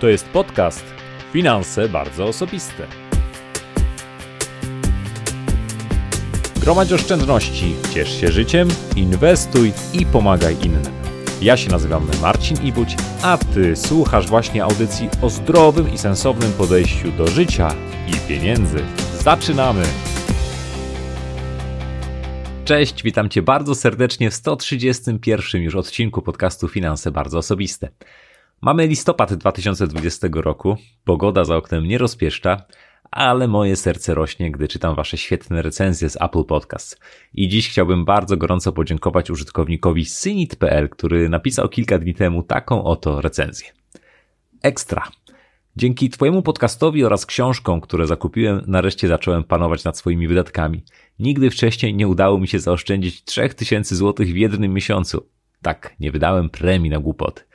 To jest podcast Finanse bardzo osobiste. Gromadź oszczędności, ciesz się życiem, inwestuj i pomagaj innym. Ja się nazywam Marcin Ibuć, a Ty słuchasz właśnie audycji o zdrowym i sensownym podejściu do życia i pieniędzy. Zaczynamy! Cześć, witam Cię bardzo serdecznie w 131 już odcinku podcastu Finanse Bardzo Osobiste. Mamy listopad 2020 roku, pogoda za oknem nie rozpieszcza, ale moje serce rośnie, gdy czytam Wasze świetne recenzje z Apple Podcast. I dziś chciałbym bardzo gorąco podziękować użytkownikowi synit.pl, który napisał kilka dni temu taką oto recenzję. Ekstra! Dzięki Twojemu podcastowi oraz książkom, które zakupiłem, nareszcie zacząłem panować nad swoimi wydatkami. Nigdy wcześniej nie udało mi się zaoszczędzić 3000 zł w jednym miesiącu. Tak, nie wydałem premii na głupoty.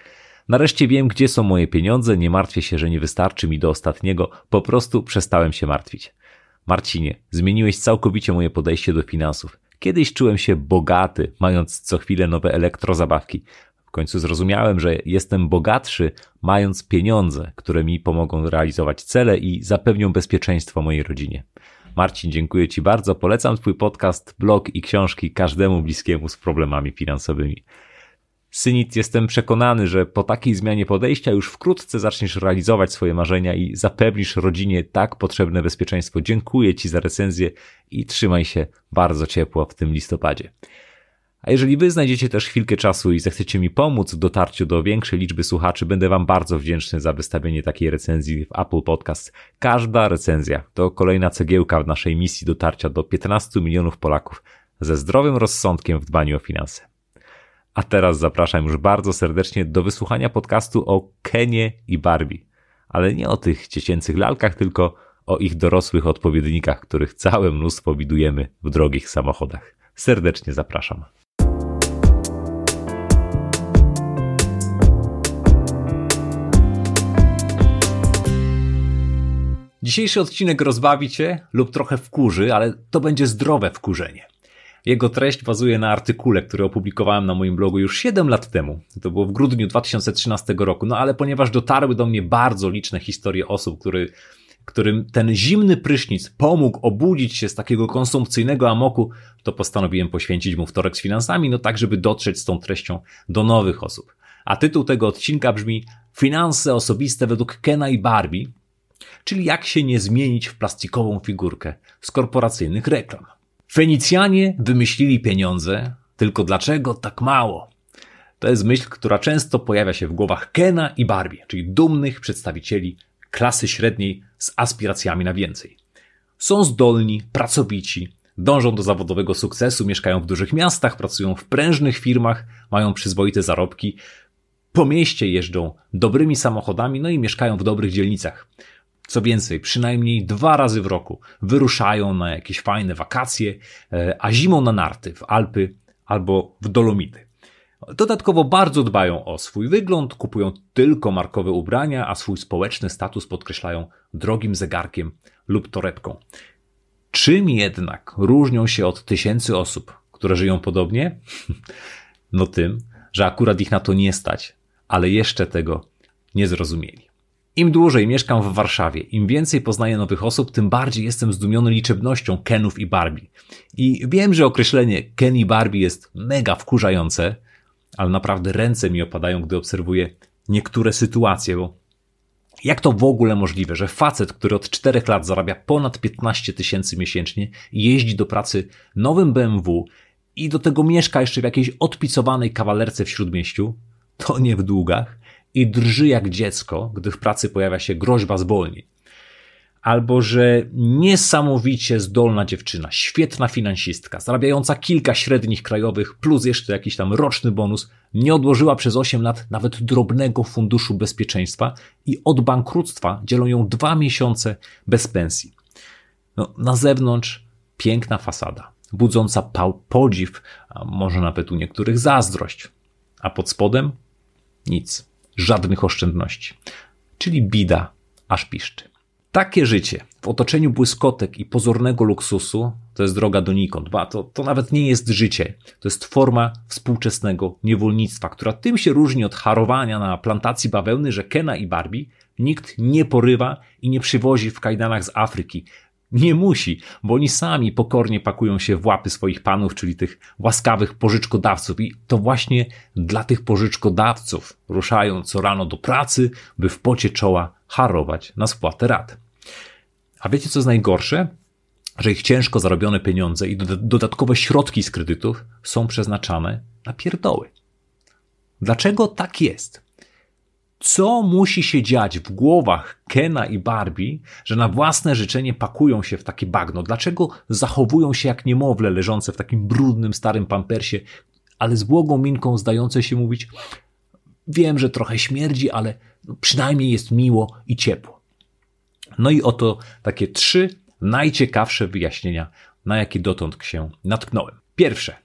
Nareszcie wiem, gdzie są moje pieniądze, nie martwię się, że nie wystarczy mi do ostatniego, po prostu przestałem się martwić. Marcinie, zmieniłeś całkowicie moje podejście do finansów. Kiedyś czułem się bogaty, mając co chwilę nowe elektrozabawki. W końcu zrozumiałem, że jestem bogatszy, mając pieniądze, które mi pomogą realizować cele i zapewnią bezpieczeństwo mojej rodzinie. Marcin, dziękuję Ci bardzo. Polecam Twój podcast, blog i książki każdemu bliskiemu z problemami finansowymi. Synit, jestem przekonany, że po takiej zmianie podejścia już wkrótce zaczniesz realizować swoje marzenia i zapewnisz rodzinie tak potrzebne bezpieczeństwo. Dziękuję Ci za recenzję i trzymaj się bardzo ciepło w tym listopadzie. A jeżeli Wy znajdziecie też chwilkę czasu i zechcecie mi pomóc w dotarciu do większej liczby słuchaczy, będę Wam bardzo wdzięczny za wystawienie takiej recenzji w Apple Podcast. Każda recenzja to kolejna cegiełka w naszej misji dotarcia do 15 milionów Polaków ze zdrowym rozsądkiem w dbaniu o finanse. A teraz zapraszam już bardzo serdecznie do wysłuchania podcastu o Kenie i Barbie. Ale nie o tych dziecięcych lalkach, tylko o ich dorosłych odpowiednikach, których całe mnóstwo widujemy w drogich samochodach. Serdecznie zapraszam. Dzisiejszy odcinek rozbawi Cię lub trochę wkurzy, ale to będzie zdrowe wkurzenie. Jego treść bazuje na artykule, który opublikowałem na moim blogu już 7 lat temu. To było w grudniu 2013 roku. No ale ponieważ dotarły do mnie bardzo liczne historie osób, który, którym ten zimny prysznic pomógł obudzić się z takiego konsumpcyjnego amoku, to postanowiłem poświęcić mu wtorek z finansami, no tak, żeby dotrzeć z tą treścią do nowych osób. A tytuł tego odcinka brzmi Finanse osobiste według Kena i Barbie, czyli jak się nie zmienić w plastikową figurkę z korporacyjnych reklam. Fenicjanie wymyślili pieniądze, tylko dlaczego tak mało? To jest myśl, która często pojawia się w głowach Kena i Barbie, czyli dumnych przedstawicieli klasy średniej z aspiracjami na więcej. Są zdolni, pracowici, dążą do zawodowego sukcesu, mieszkają w dużych miastach, pracują w prężnych firmach, mają przyzwoite zarobki, po mieście jeżdżą dobrymi samochodami, no i mieszkają w dobrych dzielnicach. Co więcej, przynajmniej dwa razy w roku wyruszają na jakieś fajne wakacje, e, a zimą na narty w Alpy albo w Dolomity. Dodatkowo bardzo dbają o swój wygląd, kupują tylko markowe ubrania, a swój społeczny status podkreślają drogim zegarkiem lub torebką. Czym jednak różnią się od tysięcy osób, które żyją podobnie? No tym, że akurat ich na to nie stać, ale jeszcze tego nie zrozumieli. Im dłużej mieszkam w Warszawie, im więcej poznaję nowych osób, tym bardziej jestem zdumiony liczebnością Kenów i Barbie. I wiem, że określenie Ken i Barbie jest mega wkurzające, ale naprawdę ręce mi opadają, gdy obserwuję niektóre sytuacje, bo jak to w ogóle możliwe, że facet, który od czterech lat zarabia ponad 15 tysięcy miesięcznie jeździ do pracy nowym BMW i do tego mieszka jeszcze w jakiejś odpicowanej kawalerce w śródmieściu, to nie w długach, i drży jak dziecko, gdy w pracy pojawia się groźba zwolnień. Albo że niesamowicie zdolna dziewczyna, świetna finansistka, zarabiająca kilka średnich krajowych, plus jeszcze jakiś tam roczny bonus, nie odłożyła przez 8 lat nawet drobnego funduszu bezpieczeństwa i od bankructwa dzielą ją dwa miesiące bez pensji. No, na zewnątrz piękna fasada, budząca podziw, a może nawet u niektórych zazdrość, a pod spodem nic żadnych oszczędności. Czyli bida aż piszczy. Takie życie w otoczeniu błyskotek i pozornego luksusu to jest droga donikąd. Ba, to, to nawet nie jest życie. To jest forma współczesnego niewolnictwa, która tym się różni od harowania na plantacji bawełny, że Kena i Barbie nikt nie porywa i nie przywozi w kajdanach z Afryki. Nie musi, bo oni sami pokornie pakują się w łapy swoich panów, czyli tych łaskawych pożyczkodawców. I to właśnie dla tych pożyczkodawców ruszają co rano do pracy, by w pocie czoła harować na spłatę rat. A wiecie co jest najgorsze? Że ich ciężko zarobione pieniądze i dodatkowe środki z kredytów są przeznaczane na pierdoły. Dlaczego tak jest? Co musi się dziać w głowach Kena i Barbie, że na własne życzenie pakują się w takie bagno? Dlaczego zachowują się jak niemowlę leżące w takim brudnym, starym pampersie, ale z błogą minką zdające się mówić wiem, że trochę śmierdzi, ale przynajmniej jest miło i ciepło. No i oto takie trzy najciekawsze wyjaśnienia, na jakie dotąd się natknąłem. Pierwsze.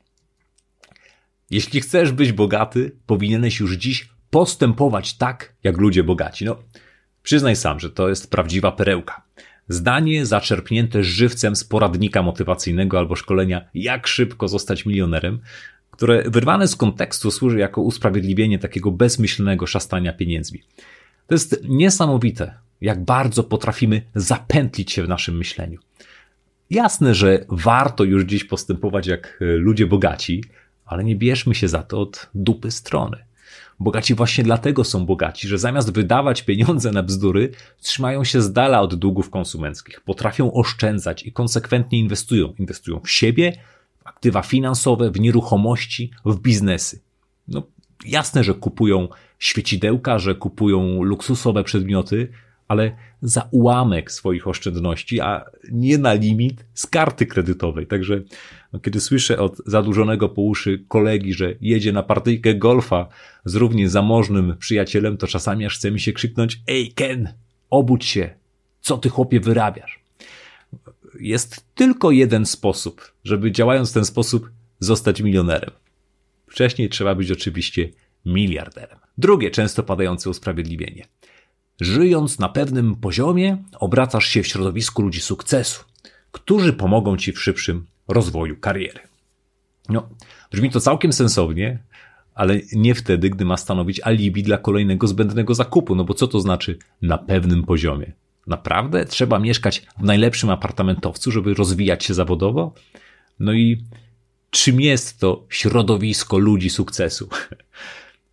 Jeśli chcesz być bogaty, powinieneś już dziś postępować tak, jak ludzie bogaci. No, przyznaj sam, że to jest prawdziwa perełka. Zdanie zaczerpnięte żywcem z poradnika motywacyjnego albo szkolenia Jak szybko zostać milionerem, które wyrwane z kontekstu służy jako usprawiedliwienie takiego bezmyślnego szastania pieniędzmi. To jest niesamowite, jak bardzo potrafimy zapętlić się w naszym myśleniu. Jasne, że warto już dziś postępować jak ludzie bogaci, ale nie bierzmy się za to od dupy strony. Bogaci właśnie dlatego są bogaci, że zamiast wydawać pieniądze na bzdury, trzymają się z dala od długów konsumenckich, potrafią oszczędzać i konsekwentnie inwestują. Inwestują w siebie, w aktywa finansowe, w nieruchomości, w biznesy. No, jasne, że kupują świecidełka, że kupują luksusowe przedmioty, ale za ułamek swoich oszczędności, a nie na limit z karty kredytowej. Także no, kiedy słyszę od zadłużonego po uszy kolegi, że jedzie na partyjkę golfa z równie zamożnym przyjacielem, to czasami aż chce mi się krzyknąć Ej Ken, obudź się, co ty chłopie wyrabiasz? Jest tylko jeden sposób, żeby działając w ten sposób zostać milionerem. Wcześniej trzeba być oczywiście miliarderem. Drugie często padające usprawiedliwienie. Żyjąc na pewnym poziomie, obracasz się w środowisku ludzi sukcesu, którzy pomogą ci w szybszym rozwoju kariery. No, brzmi to całkiem sensownie, ale nie wtedy, gdy ma stanowić alibi dla kolejnego zbędnego zakupu. No bo co to znaczy na pewnym poziomie? Naprawdę trzeba mieszkać w najlepszym apartamentowcu, żeby rozwijać się zawodowo? No i czym jest to środowisko ludzi sukcesu?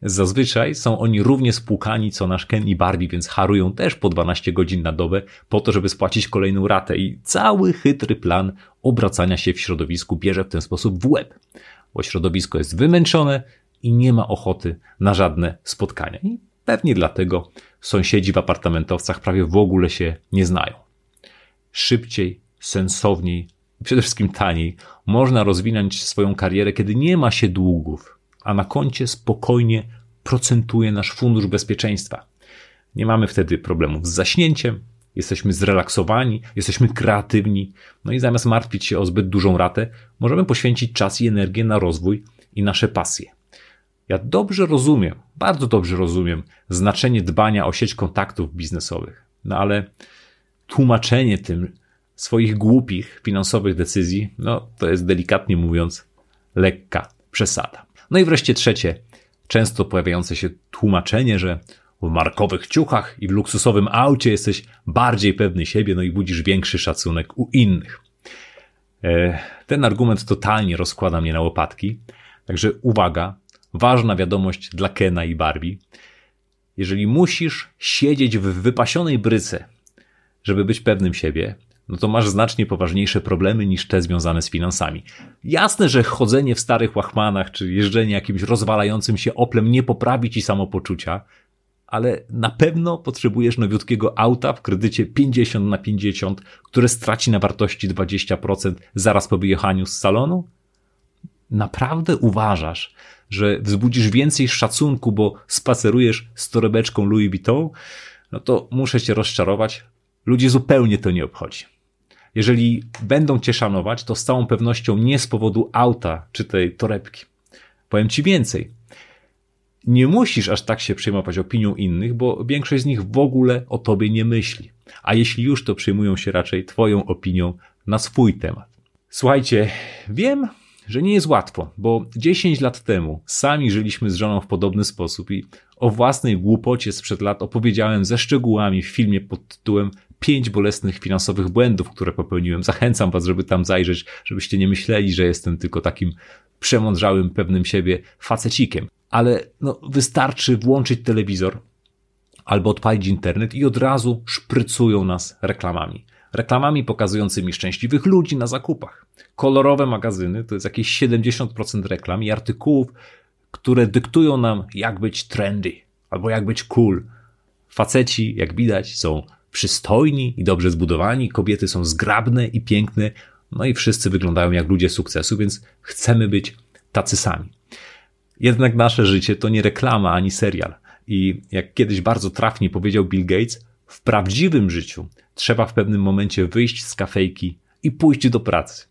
Zazwyczaj są oni równie spłukani co nasz Ken i Barbie, więc harują też po 12 godzin na dobę po to, żeby spłacić kolejną ratę i cały chytry plan obracania się w środowisku bierze w ten sposób w łeb, bo środowisko jest wymęczone i nie ma ochoty na żadne spotkania. I pewnie dlatego sąsiedzi w apartamentowcach prawie w ogóle się nie znają. Szybciej, sensowniej przede wszystkim taniej można rozwinąć swoją karierę, kiedy nie ma się długów, a na koncie spokojnie procentuje nasz fundusz bezpieczeństwa. Nie mamy wtedy problemów z zaśnięciem, jesteśmy zrelaksowani, jesteśmy kreatywni, no i zamiast martwić się o zbyt dużą ratę, możemy poświęcić czas i energię na rozwój i nasze pasje. Ja dobrze rozumiem, bardzo dobrze rozumiem znaczenie dbania o sieć kontaktów biznesowych, no ale tłumaczenie tym swoich głupich finansowych decyzji, no to jest delikatnie mówiąc lekka przesada. No i wreszcie trzecie, często pojawiające się tłumaczenie, że w markowych ciuchach i w luksusowym aucie jesteś bardziej pewny siebie, no i budzisz większy szacunek u innych. E, ten argument totalnie rozkłada mnie na łopatki. Także uwaga, ważna wiadomość dla Kena i Barbie. Jeżeli musisz siedzieć w wypasionej bryce, żeby być pewnym siebie, no to masz znacznie poważniejsze problemy niż te związane z finansami. Jasne, że chodzenie w starych łachmanach czy jeżdżenie jakimś rozwalającym się oplem nie poprawi ci samopoczucia, ale na pewno potrzebujesz nowiutkiego auta w kredycie 50 na 50, które straci na wartości 20% zaraz po wyjechaniu z salonu? Naprawdę uważasz, że wzbudzisz więcej szacunku, bo spacerujesz z torebeczką Louis Vuitton? No to muszę cię rozczarować. Ludzi zupełnie to nie obchodzi. Jeżeli będą cię szanować, to z całą pewnością nie z powodu auta czy tej torebki. Powiem ci więcej. Nie musisz aż tak się przejmować opinią innych, bo większość z nich w ogóle o tobie nie myśli. a jeśli już, to przejmują się raczej Twoją opinią na swój temat. Słuchajcie, wiem, że nie jest łatwo, bo 10 lat temu sami żyliśmy z żoną w podobny sposób i o własnej głupocie sprzed lat opowiedziałem ze szczegółami w filmie pod tytułem Pięć bolesnych finansowych błędów, które popełniłem. Zachęcam Was, żeby tam zajrzeć, żebyście nie myśleli, że jestem tylko takim przemądrzałym, pewnym siebie facecikiem. Ale no, wystarczy włączyć telewizor albo odpalić internet i od razu szprycują nas reklamami reklamami pokazującymi szczęśliwych ludzi na zakupach. Kolorowe magazyny to jest jakieś 70% reklam i artykułów, które dyktują nam, jak być trendy albo jak być cool. Faceci, jak widać, są przystojni i dobrze zbudowani, kobiety są zgrabne i piękne, no i wszyscy wyglądają jak ludzie sukcesu, więc chcemy być tacy sami. Jednak nasze życie to nie reklama ani serial. I jak kiedyś bardzo trafnie powiedział Bill Gates, w prawdziwym życiu trzeba w pewnym momencie wyjść z kafejki i pójść do pracy.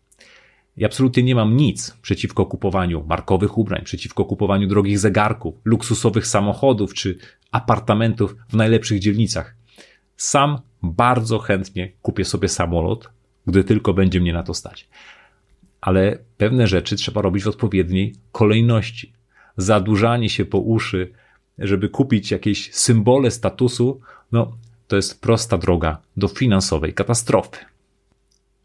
I absolutnie nie mam nic przeciwko kupowaniu markowych ubrań, przeciwko kupowaniu drogich zegarków, luksusowych samochodów czy apartamentów w najlepszych dzielnicach. Sam bardzo chętnie kupię sobie samolot, gdy tylko będzie mnie na to stać. Ale pewne rzeczy trzeba robić w odpowiedniej kolejności. Zadłużanie się po uszy, żeby kupić jakieś symbole statusu, no to jest prosta droga do finansowej katastrofy.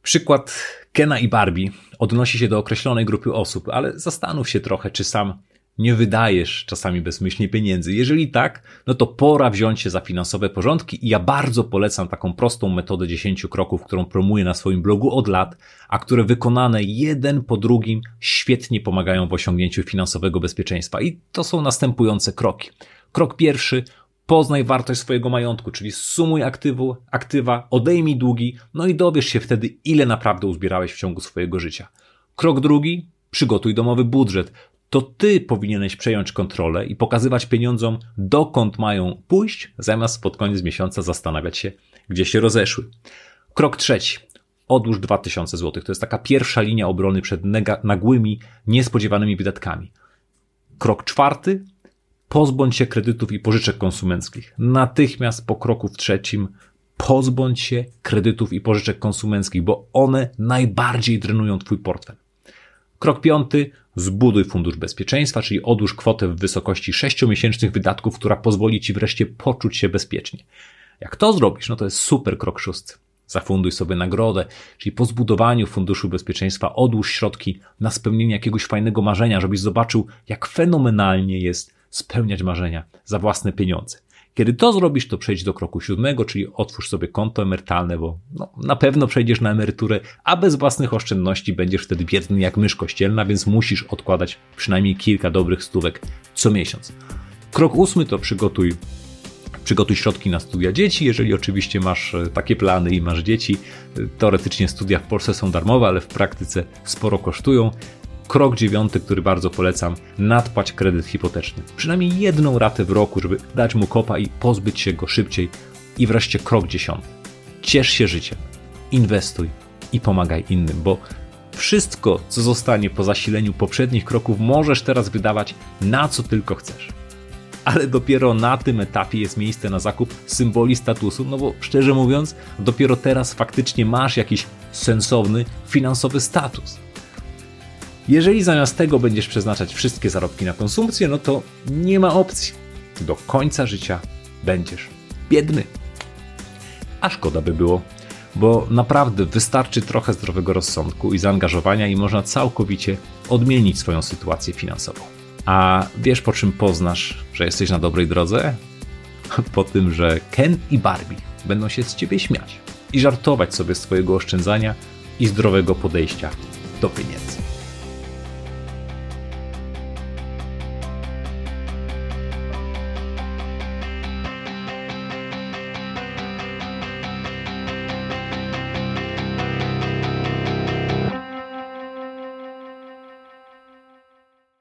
Przykład Kena i Barbie odnosi się do określonej grupy osób, ale zastanów się trochę, czy sam nie wydajesz czasami bezmyślnie pieniędzy. Jeżeli tak, no to pora wziąć się za finansowe porządki i ja bardzo polecam taką prostą metodę 10 kroków, którą promuję na swoim blogu od lat, a które wykonane jeden po drugim świetnie pomagają w osiągnięciu finansowego bezpieczeństwa. I to są następujące kroki. Krok pierwszy Poznaj wartość swojego majątku, czyli sumuj aktywu, aktywa, odejmij długi, no i dowiesz się wtedy, ile naprawdę uzbierałeś w ciągu swojego życia. Krok drugi, przygotuj domowy budżet. To ty powinieneś przejąć kontrolę i pokazywać pieniądzom, dokąd mają pójść, zamiast pod koniec miesiąca zastanawiać się, gdzie się rozeszły. Krok trzeci. Odłóż 2000 zł. To jest taka pierwsza linia obrony przed nagłymi, niespodziewanymi wydatkami. Krok czwarty pozbądź się kredytów i pożyczek konsumenckich. Natychmiast po kroku w trzecim pozbądź się kredytów i pożyczek konsumenckich, bo one najbardziej drenują Twój portfel. Krok piąty, zbuduj fundusz bezpieczeństwa, czyli odłóż kwotę w wysokości 6-miesięcznych wydatków, która pozwoli Ci wreszcie poczuć się bezpiecznie. Jak to zrobisz, no to jest super krok szósty. Zafunduj sobie nagrodę, czyli po zbudowaniu funduszu bezpieczeństwa odłóż środki na spełnienie jakiegoś fajnego marzenia, żebyś zobaczył, jak fenomenalnie jest spełniać marzenia za własne pieniądze. Kiedy to zrobisz, to przejdź do kroku siódmego, czyli otwórz sobie konto emerytalne, bo no, na pewno przejdziesz na emeryturę, a bez własnych oszczędności będziesz wtedy biedny jak mysz kościelna, więc musisz odkładać przynajmniej kilka dobrych stówek co miesiąc. Krok ósmy to przygotuj przygotuj środki na studia dzieci, jeżeli oczywiście masz e, takie plany i masz dzieci. Teoretycznie studia w Polsce są darmowe, ale w praktyce sporo kosztują. Krok dziewiąty, który bardzo polecam, nadpłać kredyt hipoteczny. Przynajmniej jedną ratę w roku, żeby dać mu kopa i pozbyć się go szybciej. I wreszcie krok dziesiąty. Ciesz się życiem, inwestuj i pomagaj innym, bo wszystko, co zostanie po zasileniu poprzednich kroków, możesz teraz wydawać na co tylko chcesz. Ale dopiero na tym etapie jest miejsce na zakup symboli statusu, no bo szczerze mówiąc, dopiero teraz faktycznie masz jakiś sensowny finansowy status. Jeżeli zamiast tego będziesz przeznaczać wszystkie zarobki na konsumpcję, no to nie ma opcji. Do końca życia będziesz biedny. A szkoda by było, bo naprawdę wystarczy trochę zdrowego rozsądku i zaangażowania i można całkowicie odmienić swoją sytuację finansową. A wiesz po czym poznasz, że jesteś na dobrej drodze? Po tym, że Ken i Barbie będą się z ciebie śmiać i żartować sobie z twojego oszczędzania i zdrowego podejścia do pieniędzy.